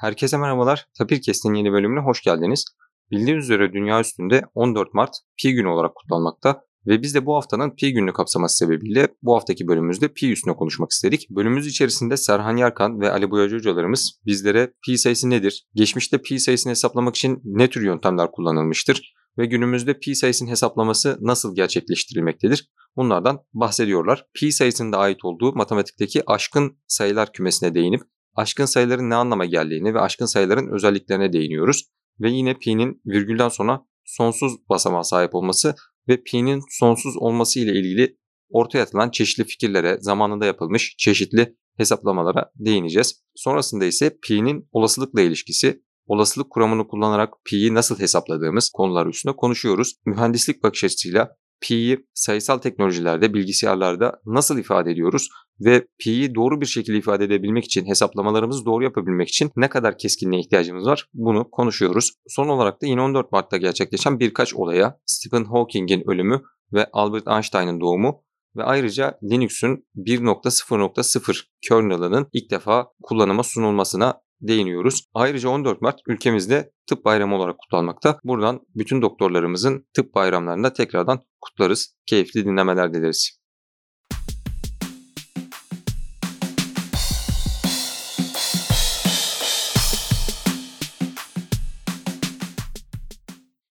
Herkese merhabalar. Tapir Kest'in yeni bölümüne hoş geldiniz. Bildiğiniz üzere dünya üstünde 14 Mart Pi günü olarak kutlanmakta ve biz de bu haftanın Pi gününü kapsaması sebebiyle bu haftaki bölümümüzde Pi üstüne konuşmak istedik. Bölümümüz içerisinde Serhan Yarkan ve Ali Boyacı hocalarımız bizlere Pi sayısı nedir, geçmişte Pi sayısını hesaplamak için ne tür yöntemler kullanılmıştır ve günümüzde pi sayısının hesaplaması nasıl gerçekleştirilmektedir? Bunlardan bahsediyorlar. Pi sayısının da ait olduğu matematikteki aşkın sayılar kümesine değinip aşkın sayıların ne anlama geldiğini ve aşkın sayıların özelliklerine değiniyoruz. Ve yine pi'nin virgülden sonra sonsuz basamağa sahip olması ve pi'nin sonsuz olması ile ilgili ortaya atılan çeşitli fikirlere, zamanında yapılmış çeşitli hesaplamalara değineceğiz. Sonrasında ise pi'nin olasılıkla ilişkisi, olasılık kuramını kullanarak pi'yi nasıl hesapladığımız konular üstünde konuşuyoruz. Mühendislik bakış açısıyla pi'yi sayısal teknolojilerde, bilgisayarlarda nasıl ifade ediyoruz ve pi'yi doğru bir şekilde ifade edebilmek için, hesaplamalarımızı doğru yapabilmek için ne kadar keskinliğe ihtiyacımız var bunu konuşuyoruz. Son olarak da yine 14 Mart'ta gerçekleşen birkaç olaya Stephen Hawking'in ölümü ve Albert Einstein'ın doğumu ve ayrıca Linux'un 1.0.0 kernel'ının ilk defa kullanıma sunulmasına değiniyoruz. Ayrıca 14 Mart ülkemizde tıp bayramı olarak kutlanmakta. Buradan bütün doktorlarımızın tıp bayramlarında tekrardan kutlarız. Keyifli dinlemeler dileriz.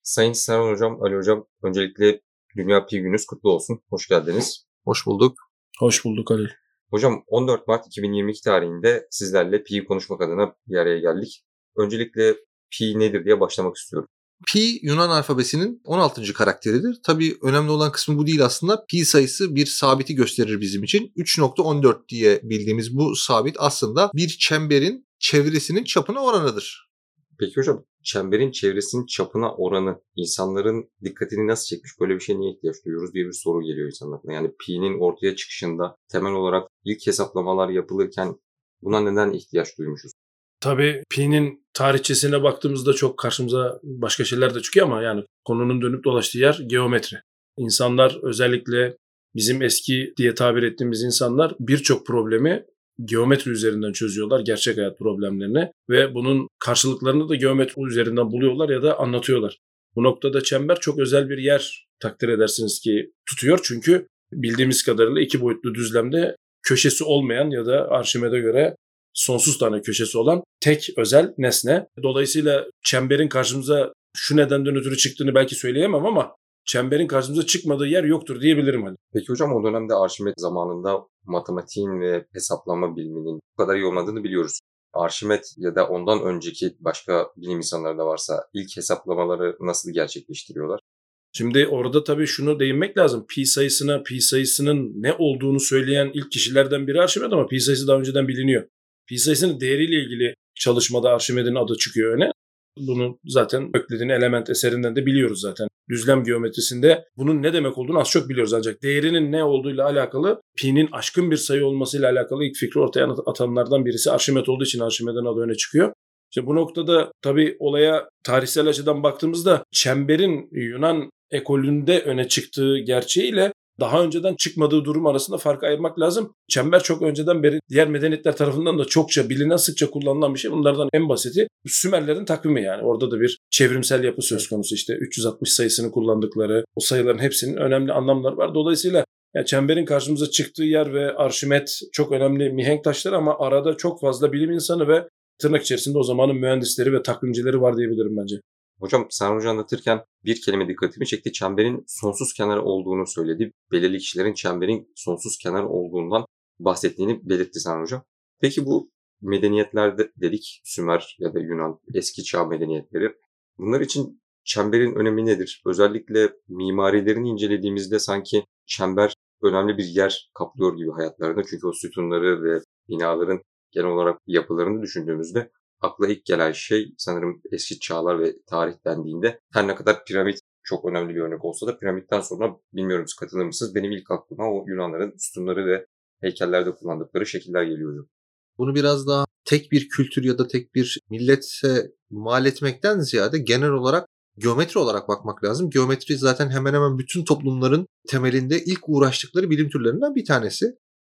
Sayın Serhan Hocam, Ali Hocam öncelikle Dünya Pi Günü'nüz kutlu olsun. Hoş geldiniz. Hoş bulduk. Hoş bulduk Ali. Hocam 14 Mart 2022 tarihinde sizlerle Pi'yi konuşmak adına bir araya geldik. Öncelikle Pi nedir diye başlamak istiyorum. Pi Yunan alfabesinin 16. karakteridir. Tabii önemli olan kısmı bu değil aslında. Pi sayısı bir sabiti gösterir bizim için. 3.14 diye bildiğimiz bu sabit aslında bir çemberin çevresinin çapına oranıdır. Peki hocam çemberin çevresinin çapına oranı insanların dikkatini nasıl çekmiş? Böyle bir şeye niye ihtiyaç duyuyoruz diye bir soru geliyor insanlarına. Yani pi'nin ortaya çıkışında temel olarak ilk hesaplamalar yapılırken buna neden ihtiyaç duymuşuz? Tabii pi'nin tarihçesine baktığımızda çok karşımıza başka şeyler de çıkıyor ama yani konunun dönüp dolaştığı yer geometri. İnsanlar özellikle bizim eski diye tabir ettiğimiz insanlar birçok problemi geometri üzerinden çözüyorlar gerçek hayat problemlerini ve bunun karşılıklarını da geometri üzerinden buluyorlar ya da anlatıyorlar. Bu noktada çember çok özel bir yer takdir edersiniz ki tutuyor çünkü bildiğimiz kadarıyla iki boyutlu düzlemde köşesi olmayan ya da Arşimed'e göre sonsuz tane köşesi olan tek özel nesne. Dolayısıyla çemberin karşımıza şu nedenden ötürü çıktığını belki söyleyemem ama çemberin karşımıza çıkmadığı yer yoktur diyebilirim hani. Peki hocam o dönemde Arşimet zamanında matematiğin ve hesaplama biliminin bu kadar iyi olmadığını biliyoruz. Arşimet ya da ondan önceki başka bilim insanları da varsa ilk hesaplamaları nasıl gerçekleştiriyorlar? Şimdi orada tabii şunu değinmek lazım. Pi sayısına, pi sayısının ne olduğunu söyleyen ilk kişilerden biri Arşimet ama pi sayısı daha önceden biliniyor. Pi sayısının değeriyle ilgili çalışmada Arşimed'in adı çıkıyor öne. Bunu zaten Öklid'in element eserinden de biliyoruz zaten. Düzlem geometrisinde bunun ne demek olduğunu az çok biliyoruz ancak değerinin ne olduğuyla alakalı pi'nin aşkın bir sayı olmasıyla alakalı ilk fikri ortaya atanlardan birisi Arşimet olduğu için Arşimed'in adı öne çıkıyor. İşte bu noktada tabii olaya tarihsel açıdan baktığımızda çemberin Yunan ekolünde öne çıktığı gerçeğiyle daha önceden çıkmadığı durum arasında fark ayırmak lazım. Çember çok önceden beri diğer medeniyetler tarafından da çokça bilinen, sıkça kullanılan bir şey. Bunlardan en basiti Sümerlerin takvimi yani. Orada da bir çevrimsel yapı söz konusu. İşte 360 sayısını kullandıkları, o sayıların hepsinin önemli anlamları var. Dolayısıyla yani çemberin karşımıza çıktığı yer ve Arşimet çok önemli mihenk taşları ama arada çok fazla bilim insanı ve tırnak içerisinde o zamanın mühendisleri ve takvimcileri var diyebilirim bence. Hocam sen Hoca anlatırken bir kelime dikkatimi çekti. Çemberin sonsuz kenar olduğunu söyledi. Belirli kişilerin çemberin sonsuz kenar olduğundan bahsettiğini belirtti sen Hocam. Peki bu medeniyetlerde dedik Sümer ya da Yunan eski çağ medeniyetleri. Bunlar için çemberin önemi nedir? Özellikle mimarilerini incelediğimizde sanki çember önemli bir yer kaplıyor gibi hayatlarında. Çünkü o sütunları ve binaların genel olarak yapılarını düşündüğümüzde akla ilk gelen şey sanırım eski çağlar ve tarih dendiğinde her ne kadar piramit çok önemli bir örnek olsa da piramitten sonra bilmiyorum siz katılır mısınız? Benim ilk aklıma o Yunanların sütunları ve heykellerde kullandıkları şekiller geliyor. Bunu biraz daha tek bir kültür ya da tek bir milletse mal etmekten ziyade genel olarak geometri olarak bakmak lazım. Geometri zaten hemen hemen bütün toplumların temelinde ilk uğraştıkları bilim türlerinden bir tanesi.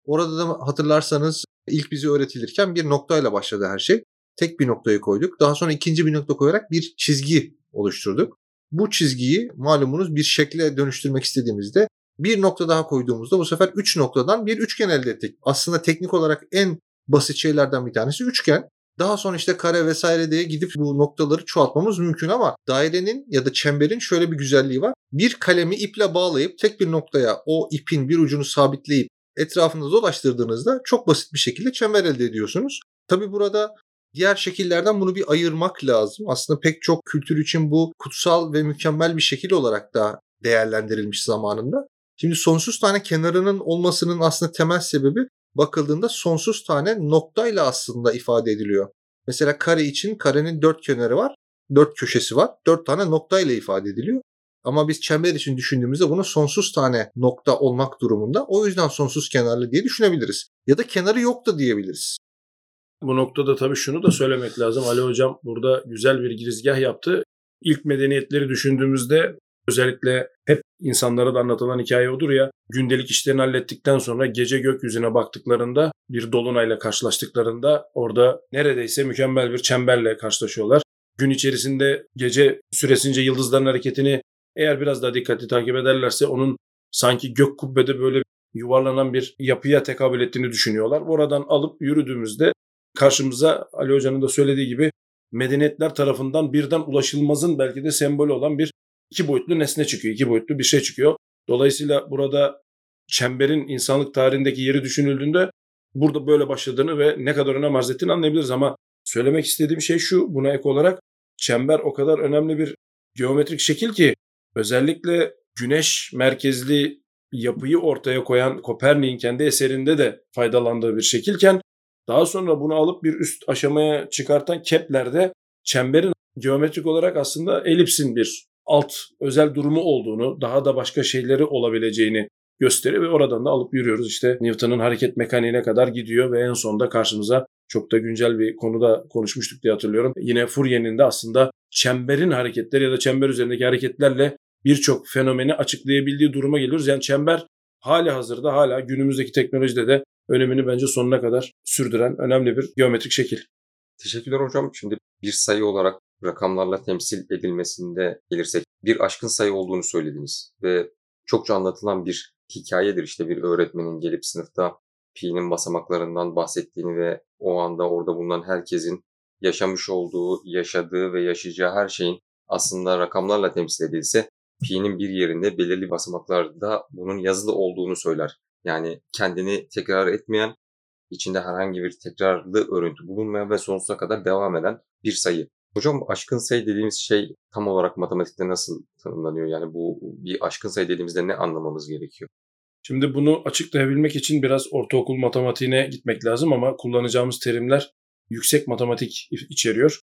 Orada da hatırlarsanız ilk bize öğretilirken bir noktayla başladı her şey. Tek bir noktayı koyduk. Daha sonra ikinci bir nokta koyarak bir çizgi oluşturduk. Bu çizgiyi malumunuz bir şekle dönüştürmek istediğimizde bir nokta daha koyduğumuzda bu sefer 3 noktadan bir üçgen elde ettik. Aslında teknik olarak en basit şeylerden bir tanesi üçgen. Daha sonra işte kare vesaire diye gidip bu noktaları çoğaltmamız mümkün ama dairenin ya da çemberin şöyle bir güzelliği var. Bir kalemi iple bağlayıp tek bir noktaya o ipin bir ucunu sabitleyip etrafında dolaştırdığınızda çok basit bir şekilde çember elde ediyorsunuz. Tabi burada diğer şekillerden bunu bir ayırmak lazım. Aslında pek çok kültür için bu kutsal ve mükemmel bir şekil olarak da değerlendirilmiş zamanında. Şimdi sonsuz tane kenarının olmasının aslında temel sebebi bakıldığında sonsuz tane noktayla aslında ifade ediliyor. Mesela kare için karenin dört kenarı var, dört köşesi var, dört tane noktayla ifade ediliyor. Ama biz çember için düşündüğümüzde bunu sonsuz tane nokta olmak durumunda. O yüzden sonsuz kenarlı diye düşünebiliriz. Ya da kenarı yok da diyebiliriz. Bu noktada tabii şunu da söylemek lazım. Ali Hocam burada güzel bir girizgah yaptı. İlk medeniyetleri düşündüğümüzde özellikle hep insanlara da anlatılan hikaye odur ya. Gündelik işlerini hallettikten sonra gece gökyüzüne baktıklarında bir dolunayla karşılaştıklarında orada neredeyse mükemmel bir çemberle karşılaşıyorlar. Gün içerisinde gece süresince yıldızların hareketini eğer biraz daha dikkatli takip ederlerse onun sanki gök kubbede böyle yuvarlanan bir yapıya tekabül ettiğini düşünüyorlar. Oradan alıp yürüdüğümüzde karşımıza Ali Hoca'nın da söylediği gibi medeniyetler tarafından birden ulaşılmazın belki de sembolü olan bir iki boyutlu nesne çıkıyor. iki boyutlu bir şey çıkıyor. Dolayısıyla burada çemberin insanlık tarihindeki yeri düşünüldüğünde burada böyle başladığını ve ne kadar önem arz ettiğini anlayabiliriz ama söylemek istediğim şey şu buna ek olarak çember o kadar önemli bir geometrik şekil ki özellikle güneş merkezli yapıyı ortaya koyan Kopernik'in kendi eserinde de faydalandığı bir şekilken daha sonra bunu alıp bir üst aşamaya çıkartan Kepler'de çemberin geometrik olarak aslında elipsin bir alt özel durumu olduğunu, daha da başka şeyleri olabileceğini gösteriyor ve oradan da alıp yürüyoruz. İşte Newton'un hareket mekaniğine kadar gidiyor ve en sonunda karşımıza çok da güncel bir konuda konuşmuştuk diye hatırlıyorum. Yine Fourier'in de aslında çemberin hareketleri ya da çember üzerindeki hareketlerle birçok fenomeni açıklayabildiği duruma geliyoruz. Yani çember hali hazırda hala günümüzdeki teknolojide de önemini bence sonuna kadar sürdüren önemli bir geometrik şekil. Teşekkürler hocam. Şimdi bir sayı olarak rakamlarla temsil edilmesinde gelirsek bir aşkın sayı olduğunu söylediniz ve çokça anlatılan bir hikayedir işte bir öğretmenin gelip sınıfta pi'nin basamaklarından bahsettiğini ve o anda orada bulunan herkesin yaşamış olduğu, yaşadığı ve yaşayacağı her şeyin aslında rakamlarla temsil edilse pi'nin bir yerinde belirli basamaklarda bunun yazılı olduğunu söyler. Yani kendini tekrar etmeyen, içinde herhangi bir tekrarlı örüntü bulunmayan ve sonsuza kadar devam eden bir sayı. Hocam aşkın sayı dediğimiz şey tam olarak matematikte nasıl tanımlanıyor? Yani bu bir aşkın sayı dediğimizde ne anlamamız gerekiyor? Şimdi bunu açıklayabilmek için biraz ortaokul matematiğine gitmek lazım ama kullanacağımız terimler yüksek matematik içeriyor.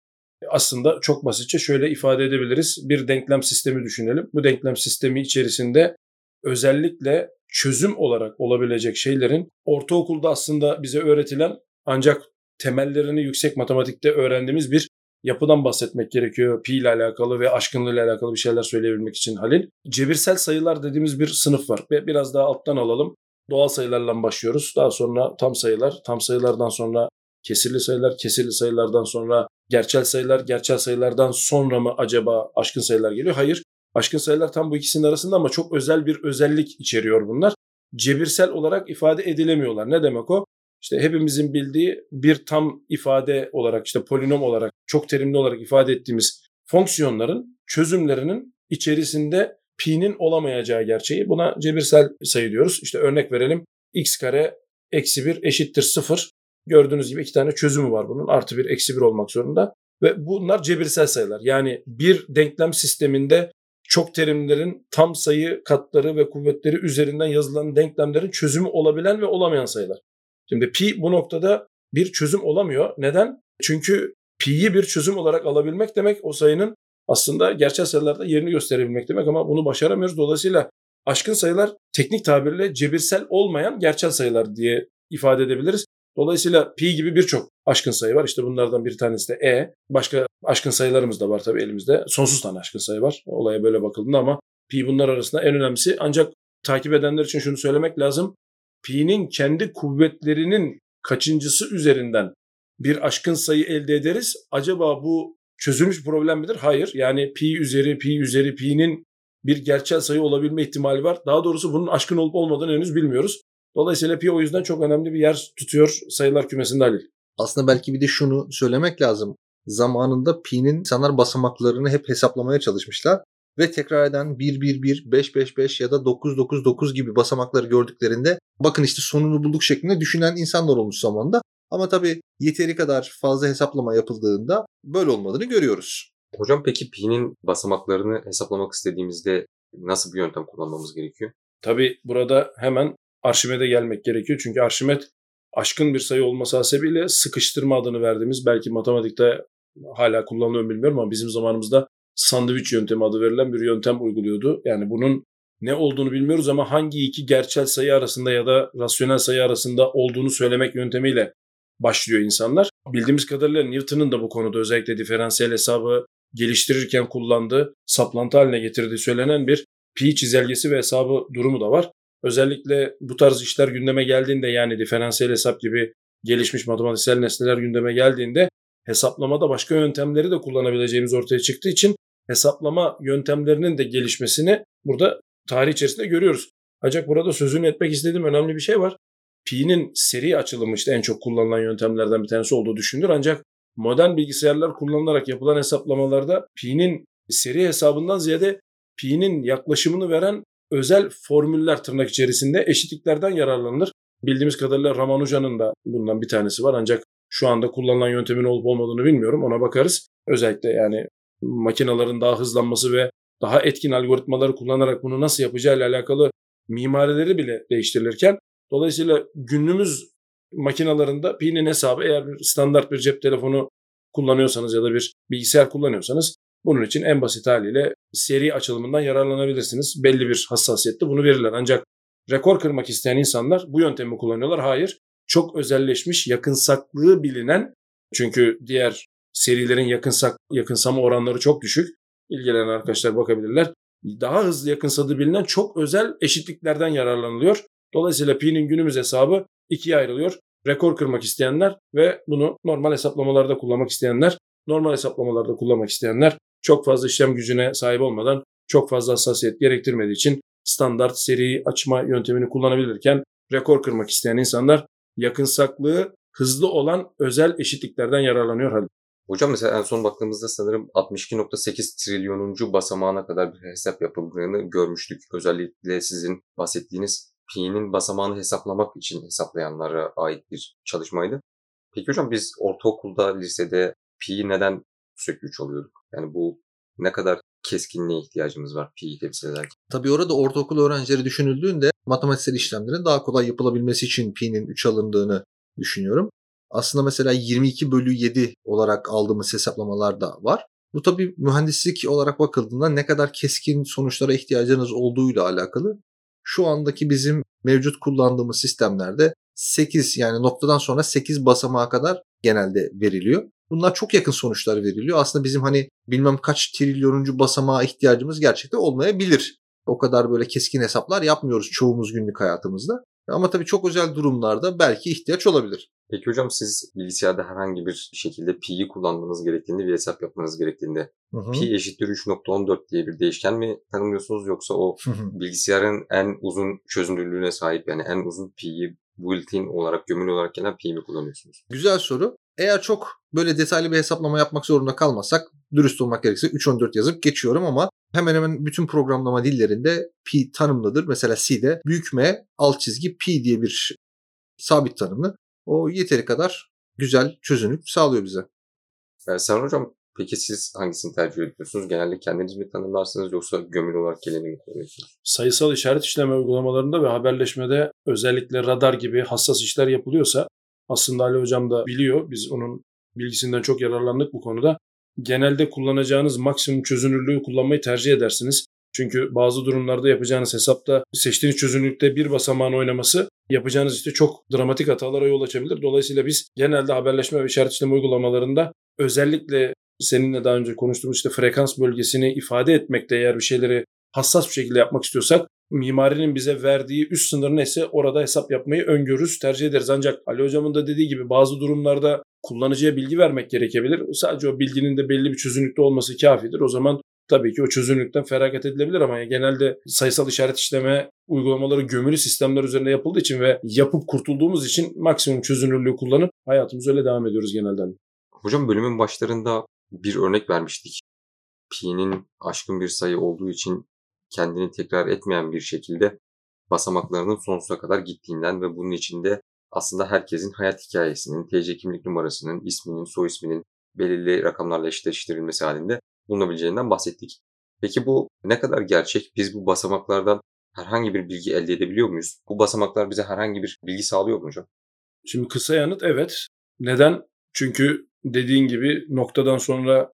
Aslında çok basitçe şöyle ifade edebiliriz. Bir denklem sistemi düşünelim. Bu denklem sistemi içerisinde özellikle çözüm olarak olabilecek şeylerin ortaokulda aslında bize öğretilen ancak temellerini yüksek matematikte öğrendiğimiz bir yapıdan bahsetmek gerekiyor. Pi ile alakalı ve aşkınlığı ile alakalı bir şeyler söyleyebilmek için Halil. Cebirsel sayılar dediğimiz bir sınıf var. Ve biraz daha alttan alalım. Doğal sayılarla başlıyoruz. Daha sonra tam sayılar. Tam sayılardan sonra kesirli sayılar. Kesirli sayılardan sonra gerçel sayılar. Gerçel sayılardan sonra mı acaba aşkın sayılar geliyor? Hayır. Aşkın sayılar tam bu ikisinin arasında ama çok özel bir özellik içeriyor bunlar. Cebirsel olarak ifade edilemiyorlar. Ne demek o? İşte hepimizin bildiği bir tam ifade olarak işte polinom olarak çok terimli olarak ifade ettiğimiz fonksiyonların çözümlerinin içerisinde pi'nin olamayacağı gerçeği. Buna cebirsel sayı diyoruz. İşte örnek verelim. x kare eksi 1 eşittir 0. Gördüğünüz gibi iki tane çözümü var bunun. Artı 1 eksi 1 olmak zorunda. Ve bunlar cebirsel sayılar. Yani bir denklem sisteminde çok terimlerin tam sayı katları ve kuvvetleri üzerinden yazılan denklemlerin çözümü olabilen ve olamayan sayılar. Şimdi pi bu noktada bir çözüm olamıyor. Neden? Çünkü pi'yi bir çözüm olarak alabilmek demek o sayının aslında gerçel sayılarda yerini gösterebilmek demek ama bunu başaramıyoruz. Dolayısıyla aşkın sayılar teknik tabirle cebirsel olmayan gerçel sayılar diye ifade edebiliriz. Dolayısıyla pi gibi birçok aşkın sayı var. İşte bunlardan bir tanesi de e. Başka aşkın sayılarımız da var tabii elimizde. Sonsuz tane aşkın sayı var. Olaya böyle bakıldığında ama pi bunlar arasında en önemlisi. Ancak takip edenler için şunu söylemek lazım pi'nin kendi kuvvetlerinin kaçıncısı üzerinden bir aşkın sayı elde ederiz. Acaba bu çözülmüş problem midir? Hayır. Yani pi üzeri pi üzeri pi'nin bir gerçel sayı olabilme ihtimali var. Daha doğrusu bunun aşkın olup olmadığını henüz bilmiyoruz. Dolayısıyla pi o yüzden çok önemli bir yer tutuyor sayılar kümesinde Halil. Aslında belki bir de şunu söylemek lazım. Zamanında pi'nin insanlar basamaklarını hep hesaplamaya çalışmışlar ve tekrar eden 1 1 1 5 5 5 ya da 9 9 9 gibi basamakları gördüklerinde bakın işte sonunu bulduk şeklinde düşünen insanlar olmuş zamanda. Ama tabii yeteri kadar fazla hesaplama yapıldığında böyle olmadığını görüyoruz. Hocam peki pi'nin basamaklarını hesaplamak istediğimizde nasıl bir yöntem kullanmamız gerekiyor? Tabii burada hemen Arşimed'e gelmek gerekiyor. Çünkü Arşimed aşkın bir sayı olması hasebiyle sıkıştırma adını verdiğimiz belki matematikte hala kullanılıyor bilmiyorum ama bizim zamanımızda sandviç yöntemi adı verilen bir yöntem uyguluyordu. Yani bunun ne olduğunu bilmiyoruz ama hangi iki gerçel sayı arasında ya da rasyonel sayı arasında olduğunu söylemek yöntemiyle başlıyor insanlar. Bildiğimiz kadarıyla Newton'un da bu konuda özellikle diferansiyel hesabı geliştirirken kullandığı, saplantı haline getirdiği söylenen bir pi çizelgesi ve hesabı durumu da var. Özellikle bu tarz işler gündeme geldiğinde yani diferansiyel hesap gibi gelişmiş matematiksel nesneler gündeme geldiğinde hesaplamada başka yöntemleri de kullanabileceğimiz ortaya çıktığı için hesaplama yöntemlerinin de gelişmesini burada tarih içerisinde görüyoruz. Ancak burada sözünü etmek istediğim önemli bir şey var. Pi'nin seri açılımı işte en çok kullanılan yöntemlerden bir tanesi olduğu düşünülür. Ancak modern bilgisayarlar kullanılarak yapılan hesaplamalarda pi'nin seri hesabından ziyade pi'nin yaklaşımını veren özel formüller tırnak içerisinde eşitliklerden yararlanılır. Bildiğimiz kadarıyla Ramanuja'nın da bundan bir tanesi var ancak şu anda kullanılan yöntemin olup olmadığını bilmiyorum. Ona bakarız. Özellikle yani makinelerin daha hızlanması ve daha etkin algoritmaları kullanarak bunu nasıl yapacağı ile alakalı mimarileri bile değiştirilirken dolayısıyla günümüz makinalarında pinin hesabı eğer bir standart bir cep telefonu kullanıyorsanız ya da bir bilgisayar kullanıyorsanız bunun için en basit haliyle seri açılımından yararlanabilirsiniz. Belli bir hassasiyette bunu verirler. Ancak rekor kırmak isteyen insanlar bu yöntemi kullanıyorlar. Hayır. Çok özelleşmiş, yakınsaklığı bilinen çünkü diğer serilerin yakınsak, yakınsama oranları çok düşük. İlgilenen arkadaşlar bakabilirler. Daha hızlı yakınsadığı bilinen çok özel eşitliklerden yararlanılıyor. Dolayısıyla pi'nin günümüz hesabı ikiye ayrılıyor. Rekor kırmak isteyenler ve bunu normal hesaplamalarda kullanmak isteyenler, normal hesaplamalarda kullanmak isteyenler çok fazla işlem gücüne sahip olmadan çok fazla hassasiyet gerektirmediği için standart seri açma yöntemini kullanabilirken rekor kırmak isteyen insanlar yakınsaklığı hızlı olan özel eşitliklerden yararlanıyor hadi. Hocam mesela en son baktığımızda sanırım 62.8 trilyonuncu basamağına kadar bir hesap yapıldığını görmüştük. Özellikle sizin bahsettiğiniz pi'nin basamağını hesaplamak için hesaplayanlara ait bir çalışmaydı. Peki hocam biz ortaokulda, lisede pi'yi neden sürekli 3 alıyorduk? Yani bu ne kadar keskinliğe ihtiyacımız var pi'yi temsil ederken. Tabii orada ortaokul öğrencileri düşünüldüğünde matematiksel işlemlerin daha kolay yapılabilmesi için pi'nin 3 alındığını düşünüyorum. Aslında mesela 22 bölü 7 olarak aldığımız hesaplamalar da var. Bu tabii mühendislik olarak bakıldığında ne kadar keskin sonuçlara ihtiyacınız olduğuyla alakalı. Şu andaki bizim mevcut kullandığımız sistemlerde 8 yani noktadan sonra 8 basamağa kadar genelde veriliyor. Bunlar çok yakın sonuçlar veriliyor. Aslında bizim hani bilmem kaç trilyonuncu basamağa ihtiyacımız gerçekten olmayabilir. O kadar böyle keskin hesaplar yapmıyoruz çoğumuz günlük hayatımızda. Ama tabii çok özel durumlarda belki ihtiyaç olabilir. Peki hocam siz bilgisayarda herhangi bir şekilde pi'yi kullanmanız gerektiğinde bir hesap yapmanız gerektiğinde hı hı. pi eşittir 3.14 diye bir değişken mi tanımlıyorsunuz yoksa o hı hı. bilgisayarın en uzun çözünürlüğüne sahip yani en uzun pi'yi built-in olarak gömülü olarak gelen pi mi kullanıyorsunuz? Güzel soru. Eğer çok böyle detaylı bir hesaplama yapmak zorunda kalmasak dürüst olmak gerekirse 3.14 yazıp geçiyorum ama hemen hemen bütün programlama dillerinde pi tanımlıdır. Mesela C'de büyük M alt çizgi pi diye bir sabit tanımlı. O yeteri kadar güzel çözünürlük sağlıyor bize. Ee, Sen hocam peki siz hangisini tercih ediyorsunuz? Genelde kendiniz mi tanımlarsınız yoksa gömülü olarak geleni mi kullanıyorsunuz? Sayısal işaret işleme uygulamalarında ve haberleşmede özellikle radar gibi hassas işler yapılıyorsa aslında Ali Hocam da biliyor. Biz onun bilgisinden çok yararlandık bu konuda. Genelde kullanacağınız maksimum çözünürlüğü kullanmayı tercih edersiniz. Çünkü bazı durumlarda yapacağınız hesapta seçtiğiniz çözünürlükte bir basamağın oynaması yapacağınız işte çok dramatik hatalara yol açabilir. Dolayısıyla biz genelde haberleşme ve işaret işleme uygulamalarında özellikle seninle daha önce konuştuğumuz işte frekans bölgesini ifade etmekte eğer bir şeyleri hassas bir şekilde yapmak istiyorsak mimarinin bize verdiği üst sınır neyse orada hesap yapmayı öngörürüz, tercih ederiz. Ancak Ali Hocam'ın da dediği gibi bazı durumlarda kullanıcıya bilgi vermek gerekebilir. Sadece o bilginin de belli bir çözünürlükte olması kafidir. O zaman tabii ki o çözünürlükten feragat edilebilir ama genelde sayısal işaret işleme uygulamaları gömülü sistemler üzerinde yapıldığı için ve yapıp kurtulduğumuz için maksimum çözünürlüğü kullanıp hayatımıza öyle devam ediyoruz genelde. Hocam bölümün başlarında bir örnek vermiştik. Pi'nin aşkın bir sayı olduğu için kendini tekrar etmeyen bir şekilde basamaklarının sonsuza kadar gittiğinden ve bunun içinde aslında herkesin hayat hikayesinin, TC kimlik numarasının, isminin, soy isminin belirli rakamlarla eşleştirilmesi halinde bulunabileceğinden bahsettik. Peki bu ne kadar gerçek? Biz bu basamaklardan herhangi bir bilgi elde edebiliyor muyuz? Bu basamaklar bize herhangi bir bilgi sağlıyor mu hocam? Şimdi kısa yanıt evet. Neden? Çünkü dediğin gibi noktadan sonra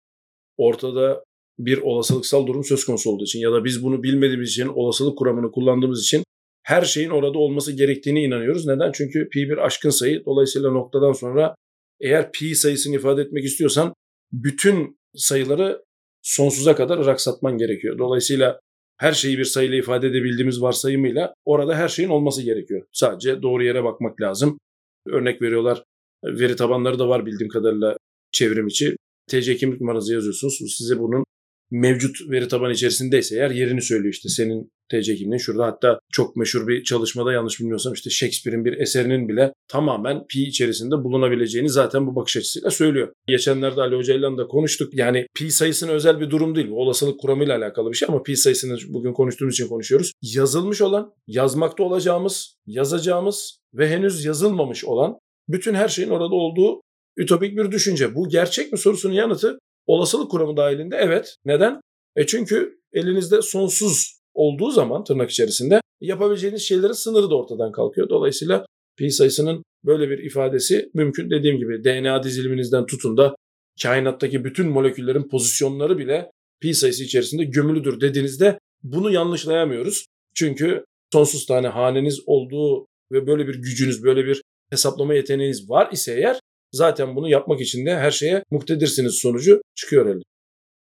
ortada bir olasılıksal durum söz konusu olduğu için ya da biz bunu bilmediğimiz için olasılık kuramını kullandığımız için her şeyin orada olması gerektiğine inanıyoruz. Neden? Çünkü pi bir aşkın sayı. Dolayısıyla noktadan sonra eğer pi sayısını ifade etmek istiyorsan bütün sayıları sonsuza kadar raksatman gerekiyor. Dolayısıyla her şeyi bir sayıyla ifade edebildiğimiz varsayımıyla orada her şeyin olması gerekiyor. Sadece doğru yere bakmak lazım. Örnek veriyorlar. Veri tabanları da var bildiğim kadarıyla çevrim içi. TC kimlik numaranızı yazıyorsunuz. Size bunun mevcut veri tabanı içerisindeyse eğer yerini söylüyor işte senin TC kimliğin şurada. Hatta çok meşhur bir çalışmada yanlış bilmiyorsam işte Shakespeare'in bir eserinin bile tamamen pi içerisinde bulunabileceğini zaten bu bakış açısıyla söylüyor. Geçenlerde Ali Hoca ile de konuştuk. Yani pi sayısının özel bir durum değil. Bu olasılık kuramıyla alakalı bir şey ama pi sayısını bugün konuştuğumuz için konuşuyoruz. Yazılmış olan, yazmakta olacağımız, yazacağımız ve henüz yazılmamış olan bütün her şeyin orada olduğu ütopik bir düşünce. Bu gerçek mi sorusunun yanıtı olasılık kuramı dahilinde evet. Neden? E çünkü elinizde sonsuz olduğu zaman tırnak içerisinde yapabileceğiniz şeylerin sınırı da ortadan kalkıyor. Dolayısıyla pi sayısının böyle bir ifadesi mümkün. Dediğim gibi DNA diziliminizden tutun da kainattaki bütün moleküllerin pozisyonları bile pi sayısı içerisinde gömülüdür dediğinizde bunu yanlışlayamıyoruz. Çünkü sonsuz tane haneniz olduğu ve böyle bir gücünüz, böyle bir hesaplama yeteneğiniz var ise eğer zaten bunu yapmak için de her şeye muktedirsiniz sonucu çıkıyor elde.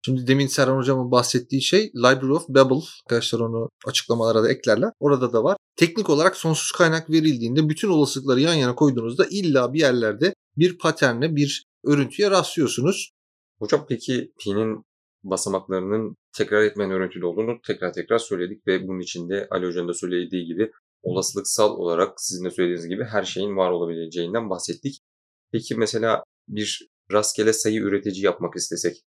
Şimdi demin Serhan Hocam'ın bahsettiği şey Library of Babel. Arkadaşlar onu açıklamalara da eklerler. Orada da var. Teknik olarak sonsuz kaynak verildiğinde bütün olasılıkları yan yana koyduğunuzda illa bir yerlerde bir paterne, bir örüntüye rastlıyorsunuz. Hocam peki pi'nin basamaklarının tekrar etmeyen örüntülü olduğunu tekrar tekrar söyledik ve bunun içinde Ali Hoca'nın da söylediği gibi olasılıksal olarak sizin de söylediğiniz gibi her şeyin var olabileceğinden bahsettik. Peki mesela bir rastgele sayı üretici yapmak istesek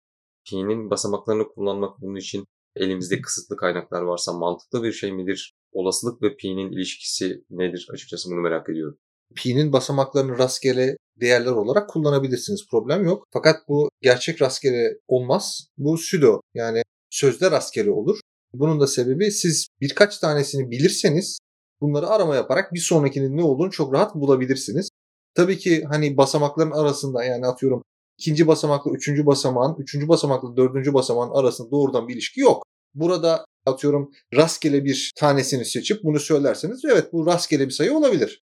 pi'nin basamaklarını kullanmak bunun için elimizde kısıtlı kaynaklar varsa mantıklı bir şey midir? Olasılık ve pi'nin ilişkisi nedir? Açıkçası bunu merak ediyorum. Pi'nin basamaklarını rastgele değerler olarak kullanabilirsiniz. Problem yok. Fakat bu gerçek rastgele olmaz. Bu pseudo yani sözde rastgele olur. Bunun da sebebi siz birkaç tanesini bilirseniz bunları arama yaparak bir sonrakinin ne olduğunu çok rahat bulabilirsiniz. Tabii ki hani basamakların arasında yani atıyorum ikinci basamakla üçüncü basamağın, üçüncü basamakla dördüncü basamağın arasında doğrudan bir ilişki yok. Burada atıyorum rastgele bir tanesini seçip bunu söylerseniz evet bu rastgele bir sayı olabilir.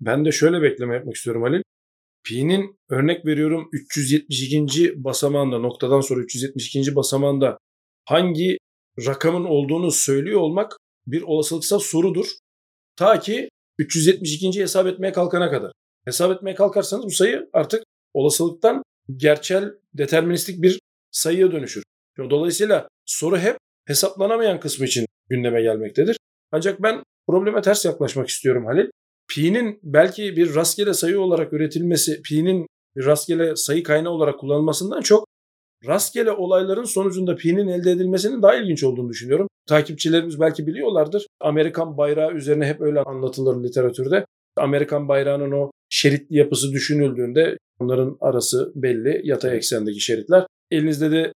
Ben de şöyle bekleme yapmak istiyorum Halil. Pi'nin örnek veriyorum 372. basamağında noktadan sonra 372. basamağında hangi rakamın olduğunu söylüyor olmak bir olasılıksal sorudur. Ta ki 372. hesap etmeye kalkana kadar. Hesap etmeye kalkarsanız bu sayı artık olasılıktan gerçel deterministik bir sayıya dönüşür. Dolayısıyla soru hep hesaplanamayan kısmı için gündeme gelmektedir. Ancak ben probleme ters yaklaşmak istiyorum Halil. Pi'nin belki bir rastgele sayı olarak üretilmesi, pi'nin bir rastgele sayı kaynağı olarak kullanılmasından çok rastgele olayların sonucunda pi'nin elde edilmesinin daha ilginç olduğunu düşünüyorum. Takipçilerimiz belki biliyorlardır. Amerikan bayrağı üzerine hep öyle anlatılır literatürde. Amerikan bayrağının o şeritli yapısı düşünüldüğünde onların arası belli yatay eksendeki şeritler. Elinizde de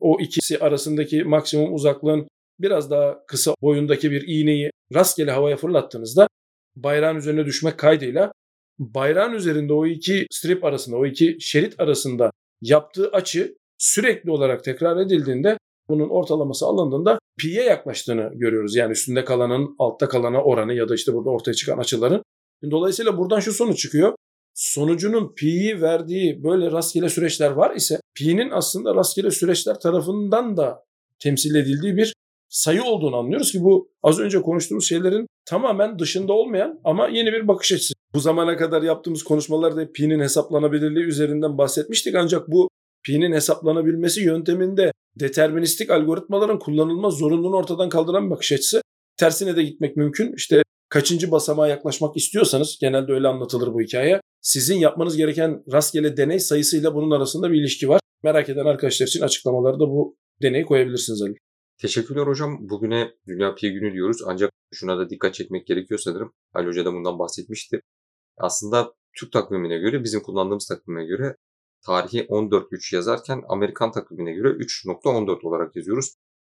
o ikisi arasındaki maksimum uzaklığın biraz daha kısa boyundaki bir iğneyi rastgele havaya fırlattığınızda bayrağın üzerine düşmek kaydıyla bayrağın üzerinde o iki strip arasında, o iki şerit arasında yaptığı açı sürekli olarak tekrar edildiğinde bunun ortalaması alındığında pi'ye yaklaştığını görüyoruz. Yani üstünde kalanın altta kalana oranı ya da işte burada ortaya çıkan açıların. Dolayısıyla buradan şu sonuç çıkıyor. Sonucunun pi'yi verdiği böyle rastgele süreçler var ise pi'nin aslında rastgele süreçler tarafından da temsil edildiği bir sayı olduğunu anlıyoruz ki bu az önce konuştuğumuz şeylerin tamamen dışında olmayan ama yeni bir bakış açısı. Bu zamana kadar yaptığımız konuşmalarda pi'nin hesaplanabilirliği üzerinden bahsetmiştik ancak bu pi'nin hesaplanabilmesi yönteminde deterministik algoritmaların kullanılma zorunluluğunu ortadan kaldıran bir bakış açısı. Tersine de gitmek mümkün. İşte kaçıncı basamağa yaklaşmak istiyorsanız genelde öyle anlatılır bu hikaye. Sizin yapmanız gereken rastgele deney sayısıyla bunun arasında bir ilişki var. Merak eden arkadaşlar için açıklamaları da bu deneyi koyabilirsiniz Ali. Teşekkürler hocam. Bugüne Dünya Pi günü diyoruz. Ancak şuna da dikkat çekmek gerekiyor sanırım. Ali Hoca da bundan bahsetmişti. Aslında Türk takvimine göre, bizim kullandığımız takvime göre tarihi 14.3 yazarken Amerikan takvimine göre 3.14 olarak yazıyoruz.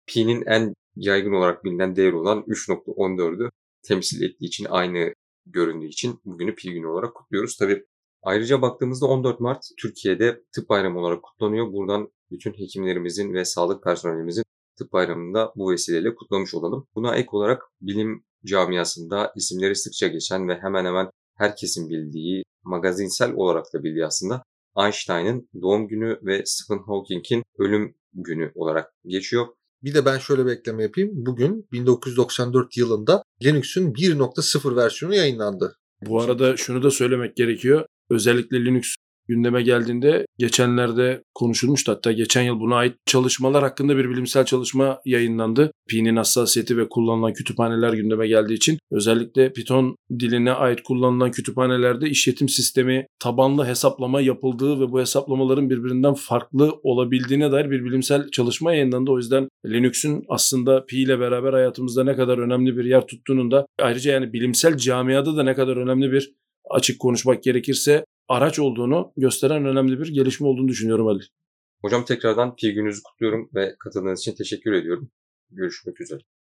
Pi'nin en yaygın olarak bilinen değer olan 3.14'ü temsil ettiği için aynı göründüğü için bugünü Pi günü olarak kutluyoruz. Tabi ayrıca baktığımızda 14 Mart Türkiye'de tıp bayramı olarak kutlanıyor. Buradan bütün hekimlerimizin ve sağlık personelimizin tıp bayramında bu vesileyle kutlamış olalım. Buna ek olarak bilim camiasında isimleri sıkça geçen ve hemen hemen herkesin bildiği, magazinsel olarak da bildiği aslında Einstein'ın doğum günü ve Stephen Hawking'in ölüm günü olarak geçiyor. Bir de ben şöyle bir ekleme yapayım. Bugün 1994 yılında Linux'un 1.0 versiyonu yayınlandı. Bu arada şunu da söylemek gerekiyor. Özellikle Linux gündeme geldiğinde geçenlerde konuşulmuştu. Hatta geçen yıl buna ait çalışmalar hakkında bir bilimsel çalışma yayınlandı. Pi'nin hassasiyeti ve kullanılan kütüphaneler gündeme geldiği için özellikle Python diline ait kullanılan kütüphanelerde işletim sistemi tabanlı hesaplama yapıldığı ve bu hesaplamaların birbirinden farklı olabildiğine dair bir bilimsel çalışma yayınlandı. O yüzden Linux'un aslında Pi ile beraber hayatımızda ne kadar önemli bir yer tuttuğunun da ayrıca yani bilimsel camiada da ne kadar önemli bir açık konuşmak gerekirse araç olduğunu gösteren önemli bir gelişme olduğunu düşünüyorum Ali. Hocam tekrardan Pi gününüzü kutluyorum ve katıldığınız için teşekkür ediyorum. Görüşmek üzere.